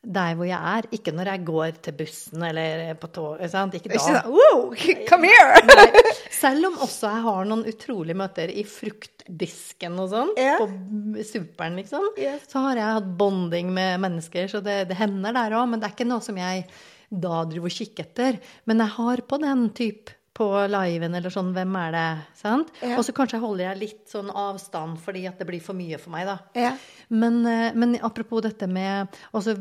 der hvor jeg er. Ikke når jeg går til bussen eller på toget. Ikke da. Wow, come here! Nei. Selv om også jeg har noen utrolige møter i fruktdisken og sånn, yeah. på superen, liksom, Yes. så har jeg hatt bonding med mennesker, så det, det hender der òg. Men det er ikke noe som jeg da driver og kikker etter. Men jeg har på den type på liven eller sånn, hvem er det? Sant? Ja. Og så kanskje holder jeg litt sånn avstand fordi at det blir for mye for meg, da. Ja. Men, eh, men apropos dette med altså,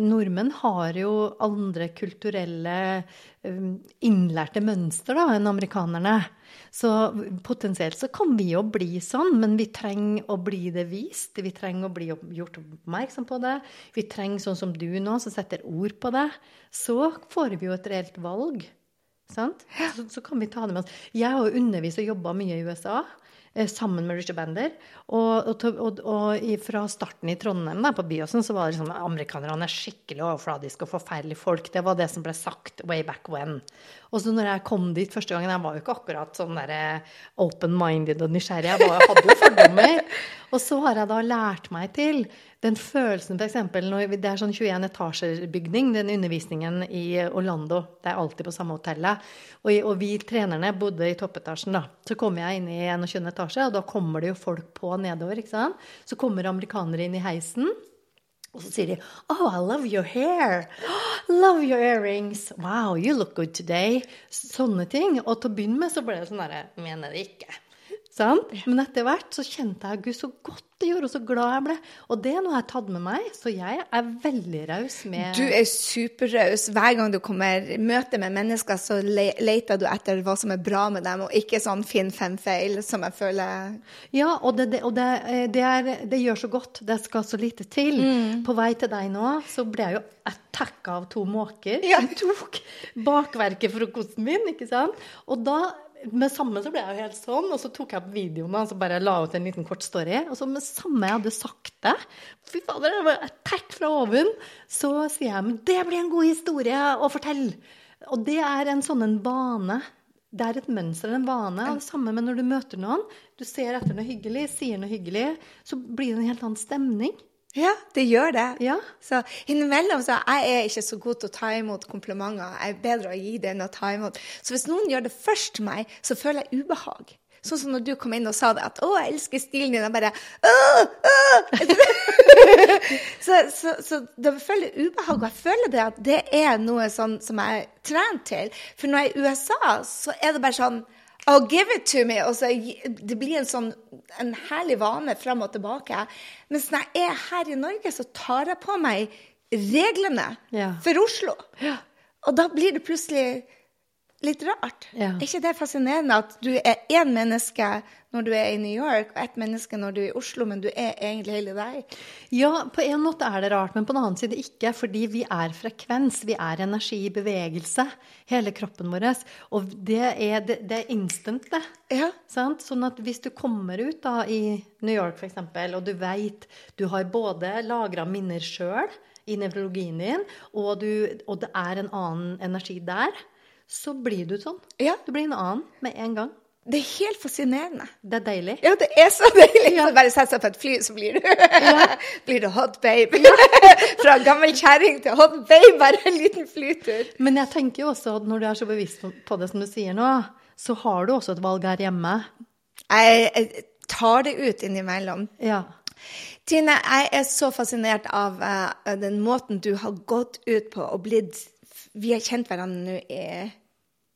Nordmenn har jo andre kulturelle eh, innlærte mønster da, enn amerikanerne. Så potensielt så kan vi jo bli sånn, men vi trenger å bli det vist. Vi trenger å bli gjort oppmerksom på det. Vi trenger sånn som du nå, som setter ord på det. Så får vi jo et reelt valg. Så, så kan vi ta det med oss. Jeg har undervist og jobba mye i USA. eh, Sammen med Richard Bender. Og, og, og, og fra starten i Trondheim, da, på Byåsen, så var det sånn at amerikanerne er skikkelig overfladiske og forferdelige folk. Det var det som ble sagt way back when. Og så når jeg kom dit første gangen, jeg var jo ikke akkurat sånn der eh, open-minded og nysgjerrig. Jeg var, hadde jo fordommer. Og så har jeg da lært meg til den følelsen f.eks. når Det er sånn 21 etasjer-bygning, den undervisningen i Orlando. Det er alltid på samme hotellet. Og, og vi trenerne bodde i toppetasjen, da. Så kommer jeg inn i 21. etasje, og da kommer det jo folk på nedover, ikke sant. Så kommer amerikanere inn i heisen. Og så sier de Oh, I love your hair. Love your earrings. Wow, you look good today. Sånne ting. Og til å begynne med så ble det sånn derre Mener det ikke. Sant? Men etter hvert så kjente jeg Gud så godt det gjorde, og så glad jeg ble. Og det er noe jeg har tatt med meg, så jeg er veldig raus med Du er superraus. Hver gang du kommer møte med mennesker, så le leter du etter hva som er bra med dem, og ikke sånn finn fem feil, som jeg føler Ja, og det, det, og det, eh, det, er, det gjør så godt. Det skal så lite til. På vei til deg nå så ble jeg jo attacka av to måker Ja. som tok bakverket-frokosten min, ikke sant? Og da med samme så ble jeg jo helt sånn, og så tok jeg opp videoen og så bare la ut en liten kort story. Og så med samme jeg hadde sagt det, fy fader, det var attack fra oven, så sier jeg men det blir en god historie å fortelle. Og det er en sånn en vane. Det er et mønster, en vane. Og det samme med når du møter noen. Du ser etter noe hyggelig, sier noe hyggelig, så blir det en helt annen stemning. Ja, det gjør det. Ja. Så innimellom så jeg er ikke så god til å ta imot komplimenter. Jeg er bedre å gi det enn å ta imot. Så hvis noen gjør det først til meg, så føler jeg ubehag. Sånn som når du kom inn og sa det at 'Å, jeg elsker stilen din', og bare «Åh, åh!» så, så, så det føler ubehag, og jeg føler det at det er noe sånn som jeg er trent til. For når jeg er i USA, så er det bare sånn Oh, give it to me! Og så, det blir en sånn en herlig vane fram og tilbake. Mens når jeg er her i Norge, så tar jeg på meg reglene Ja. for Oslo. Og da blir det plutselig litt rart. Ja. Er ikke det fascinerende at du er én menneske når du er i New York, og ett menneske når du er i Oslo, men du er egentlig hele deg? Ja, på en måte er det rart, men på den annen side ikke. Fordi vi er frekvens, vi er energi i bevegelse, hele kroppen vår. Og det er, det, det er instant, det. Ja. Sant? Sånn at hvis du kommer ut da i New York f.eks., og du veit du har både lagra minner sjøl i nevrologien din, og, du, og det er en annen energi der, så blir du sånn. Ja. Du blir en annen med en gang. Det er helt fascinerende. Det er deilig. Ja, det er så deilig! Ja. Bare sett seg på et fly, så blir du, blir du hot babe. Fra gammel kjerring til hot babe, bare en liten flytur. Men jeg tenker jo også at når du er så bevisst på- på det som du sier nå, så har du også et valg her hjemme. Jeg, jeg tar det ut innimellom. Ja. Tine, jeg er så fascinert av uh, den måten du har gått ut på og blitt Vi har kjent hverandre nå i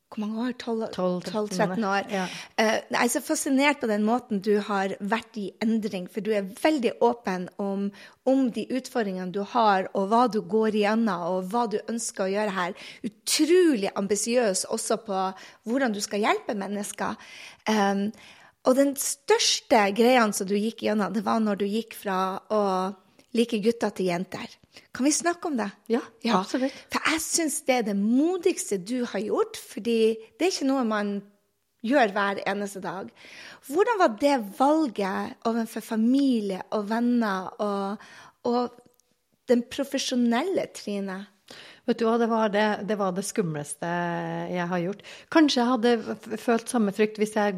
hvor mange år? 12, 12-13 år. Ja. Eh, jeg er så fascinert på den måten du har vært i endring, for du er veldig åpen om, om de utfordringene du har, og hva du går igjennom, og hva du ønsker å gjøre her. Utrolig ambisiøs også på hvordan du skal hjelpe mennesker. Um, og den største greia som du gikk gjennom, det var når du gikk fra å like gutter til jenter. Kan vi snakke om det? Ja, absolutt. For jeg syns det er det modigste du har gjort, fordi det er ikke noe man gjør hver eneste dag. Hvordan var det valget overfor familie og venner og, og den profesjonelle Trine? Vet du hva, det var det, det var det, skumleste jeg har gjort. Kanskje jeg hadde følt samme frykt hvis jeg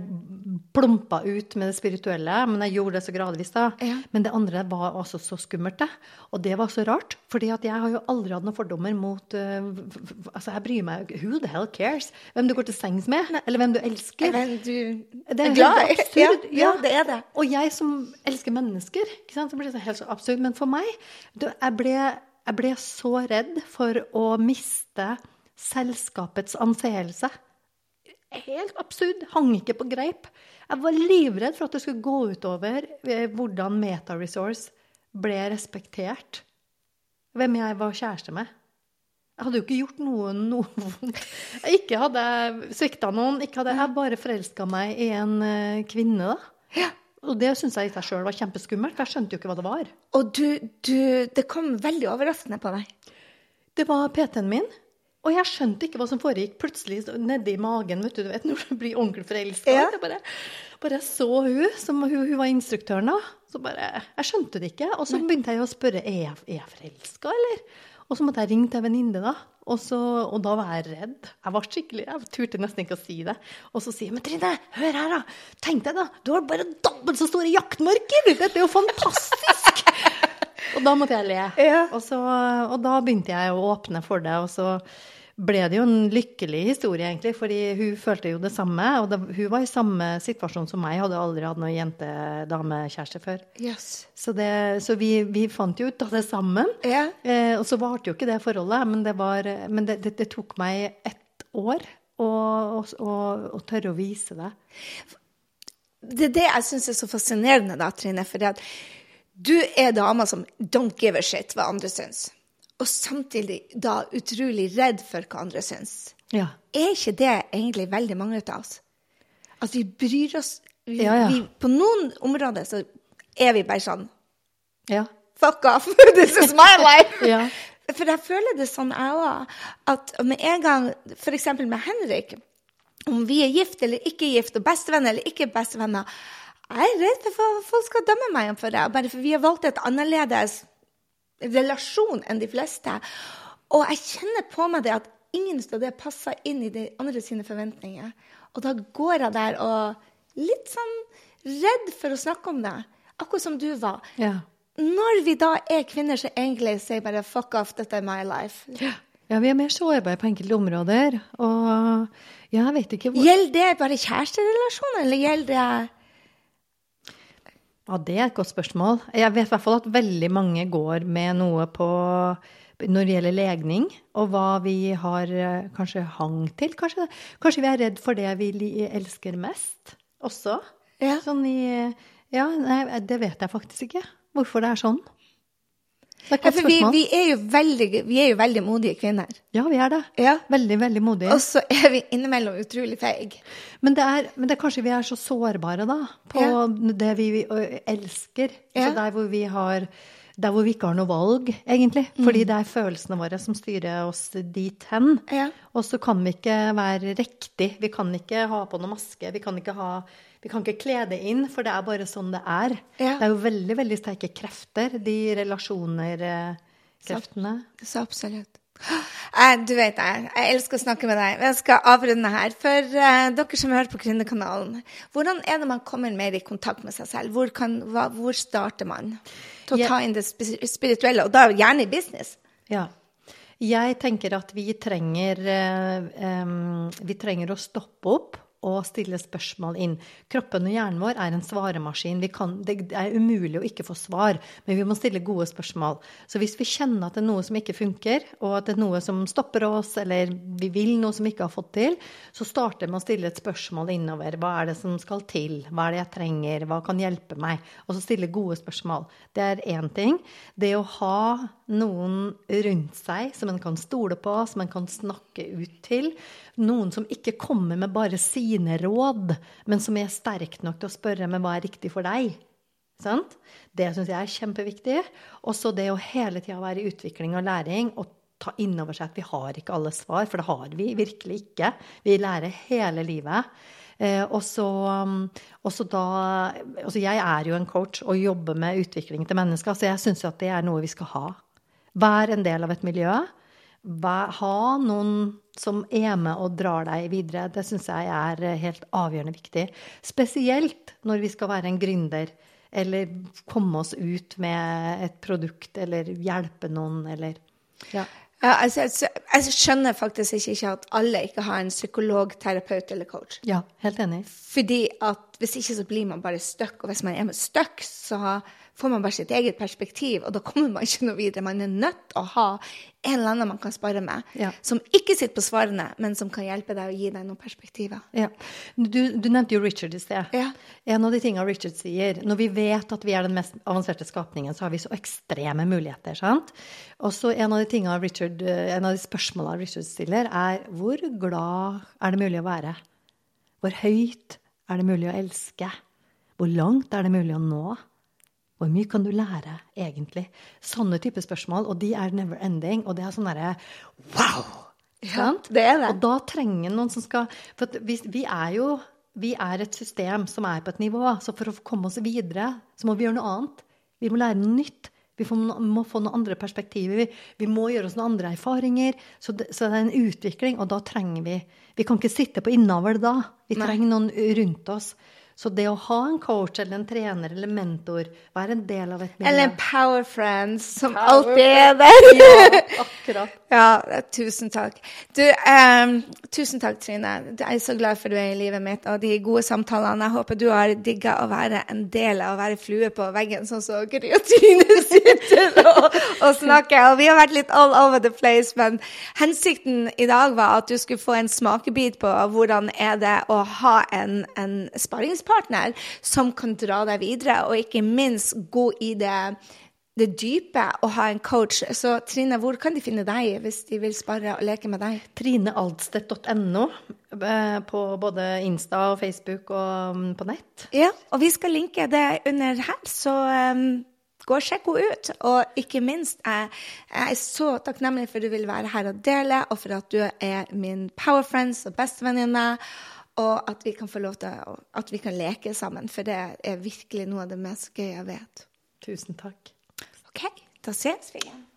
plumpa ut med det spirituelle, men jeg gjorde det så gradvis da. Ja. Men det andre var også så skummelt, det. Og det var så rart, fordi at jeg har jo aldri hatt noen fordommer mot uh, Altså, jeg bryr meg Who the hell cares? Hvem du går til sengs med, eller hvem du elsker. Hvem du det er glad absurd. Ja, ja, det er det. Og jeg som elsker mennesker, ikke sant, så blir det helt så absurd. Men for meg, jeg ble jeg ble så redd for å miste selskapets anseelse. Helt absurd. Hang ikke på greip. Jeg var livredd for at det skulle gå utover eh, hvordan MetaResource ble respektert. Hvem jeg var kjæreste med. Jeg hadde jo ikke gjort noen noe vondt. Jeg ikke hadde svikta noen. Ikke hadde jeg bare forelska meg i en eh, kvinne, da. Ja. Og det syns jeg i seg sjøl var kjempeskummelt, for jeg skjønte jo ikke hva det var. Og du, du, det kom veldig overraskende på deg? Det var PT-en min. Og jeg skjønte ikke hva som foregikk. Plutselig nedi magen, vet du, du vet når du blir ordentlig forelska. Ja. Bare, bare, så hun, som hun, hun, var instruktøren da. Så bare, Jeg skjønte det ikke. Og så begynte jeg å spørre er jeg, er jeg forelska, eller? Og så måtte jeg ringe til en venninne, da. Og, så, og, da var jeg redd. Jeg var skikkelig, jeg turte nesten ikke å si det. Og så sier jeg men Trine, hør her, da. Tenk deg, da. Du har bare dobbelt så store jaktmarker! Dette er jo fantastisk! og da måtte jeg le. Ja. Og, så, og da begynte jeg å åpne for det. Og så ble det jo en lykkelig historie, egentlig, fordi hun følte jo det samme. Og det, hun var i samme situasjon som meg, hadde aldri hatt noen jente-dame-kjæreste før. Yes. Så, det, så vi, vi, fant jo ut av det sammen. Yeah. Eh, og så varte jo ikke det forholdet, men det, var, men det, det, tok meg ett år å tørre å vise det. Det er det jeg syns er så fascinerende, da, Trine. For du er dama som don't give a shit hva andre syns og samtidig da utrolig redd for hva andre syns. Ja. Er ikke det egentlig veldig mange av oss? At vi bryr oss vi, ja, ja. Vi, På noen områder så er vi bare sånn Fuck off! This is my life! For jeg føler det sånn, jeg òg. At med en gang, f.eks. med Henrik, om vi er gift eller ikke gift, og bestevenner eller ikke bestevenner Jeg er redd for at folk skal dømme meg for det. Bare for vi har valgt et annerledes relasjon enn de fleste. Og jeg kjenner på meg det at ingen av det passer inn i de andre sine forventninger. Og da går jeg der og litt sånn redd for å snakke om det. Akkurat som du var. Ja. Når vi da er kvinner som egentlig sier bare 'fuck off, dette er my life'. Ja. ja vi er mer sårbare på enkelte områder. Og jeg vet ikke hvor Gjelder det bare kjæresterelasjoner, eller gjelder det ja, Det er et godt spørsmål. Jeg vet i hvert fall at veldig mange går med noe på når det gjelder legning, og hva vi har eh, kanskje hang til. Kanskje, kanskje vi er redd for det vi elsker mest også. Ja. Sånn i Ja, nei, det vet jeg faktisk ikke. Hvorfor det er sånn. Ja, vi, vi, er veldig, vi, er jo veldig, modige kvinner. Ja, vi er det. Ja. Veldig, veldig modige. Og så er vi innimellom utrolig feige. Men, men, det er kanskje vi er så sårbare, da, på ja. det vi elsker. Så der hvor vi har der hvor vi ikke har noe valg, egentlig. Mm. Fordi det er følelsene våre som styrer oss dit hen. Ja. Og så kan vi ikke være riktig. Vi kan ikke ha på noe maske. Vi kan ikke ha vi kan ikke kle det inn, for det er bare sånn det er. Ja. Det er jo veldig veldig sterke krefter, de relasjoner-kreftene. Så, så, absolutt. Eh, du vet jeg, jeg elsker å snakke med deg. Jeg skal avrunde her. For uh, dere som hører på Gründerkanalen, hvordan er det man kommer mer i kontakt med seg selv? Hvor, kan, hva, hvor starter man til å ta inn det spirituelle, og da gjerne i business? Ja. Jeg tenker at vi trenger, um, vi trenger å stoppe opp å stille spørsmål inn. Kroppen og hjernen vår er en svaremaskin. Kan, det er umulig å ikke få svar, men vi må stille gode spørsmål. Så hvis vi kjenner at det er noe som ikke funker, og at det er noe som stopper oss, eller vi vil noe som vi ikke har fått til, så starter med å stille et spørsmål innover. Hva er det som skal til? Hva er det jeg trenger? Hva kan hjelpe meg? Og så stille gode spørsmål. Det er én ting. Det å ha noen rundt seg som en kan stole på, som en kan snakke ut til. Noen som ikke kommer med bare sine råd, men som er sterk nok til å spørre med hva er riktig for deg. Sant? Det syns jeg er kjempeviktig. Også det å hele tida være i utvikling og læring og ta inn over seg at vi har ikke alle svar, for det har vi virkelig ikke. Vi lærer hele livet. Eh, og så da Altså, jeg er jo en coach og jobber med utvikling til mennesker, så jeg syns at det er noe vi skal ha. Vær en del av et miljø. ha noen som er med og drar deg videre. Det syns jeg er helt avgjørende viktig. Spesielt når vi skal være en gründer eller komme oss ut med et produkt eller hjelpe noen eller ja. Ja, altså, jeg skjønner faktisk ikke at alle ikke har en psykolog, terapeut eller coach. Ja, helt enig. Fordi at hvis ikke så blir man bare stuck, og hvis man er stuck, så får man bare sitt eget perspektiv, og da kommer man ikke noe videre. Man er nødt til å ha en eller annen man kan spare med, ja. som ikke sitter på svarene, men som kan hjelpe deg å gi deg noen perspektiver. Ja. Du, du, nevnte jo Richard i sted. Ja. En av de tingene Richard sier Når vi vet at vi er den mest avanserte skapningen, så har vi så ekstreme muligheter. sant? Og så en av de tingene Richard, en av de spørsmålene Richard stiller, er hvor glad er det mulig å være? Hvor høyt er det mulig å elske? Hvor langt er det mulig å nå? Hvor mye kan du lære, egentlig? Sånne type spørsmål. Og de er never ending. Og det er sånn derre wow! Ja, det er det. Og da trenger noen som skal For vi, vi, er jo vi er et system som er på et nivå. Så for å komme oss videre, så må vi gjøre noe annet. Vi må lære noe nytt. Vi må få noen andre perspektiver. Vi, vi må gjøre oss noen andre erfaringer. Så det, så det, er en utvikling, og da trenger vi Vi kan ikke sitte på innavl da. Vi trenger noen rundt oss så det å ha en coach eller en trener eller mentor, være en del av et miljø Eller en power friend som power alltid er der. ja, akkurat. Ja, tusen takk. Du, um, tusen takk, Trine. Jeg er så glad for du er i livet mitt og de gode samtalene. Jeg håper du har digga å være en del av å være flue på veggen, sånn som Gry og Trine sitter og, og snakker. Og vi har vært litt all over the place, men hensikten i dag var at du skulle få en smakebit på hvordan er det å ha en, en sparringspartner som kan dra deg videre, og ikke minst gå i det det dype og ha en coach. Så Trine, hvor kan de finne deg hvis de vil spare og leke med deg? trinealdstedt.no eh, på både Insta og Facebook og mm, på nett. Ja, og vi skal linke det under her, så um, gå og sjekk henne ut. Og ikke minst, jeg, jeg er så takknemlig for at du vil være her og dele, og for at du er min power friends og bestevenninne. Og at vi kan få lov til at vi kan leke sammen, for det er virkelig noe av det mest gøye jeg vet. Tusen takk. OK, da ses vi igjen.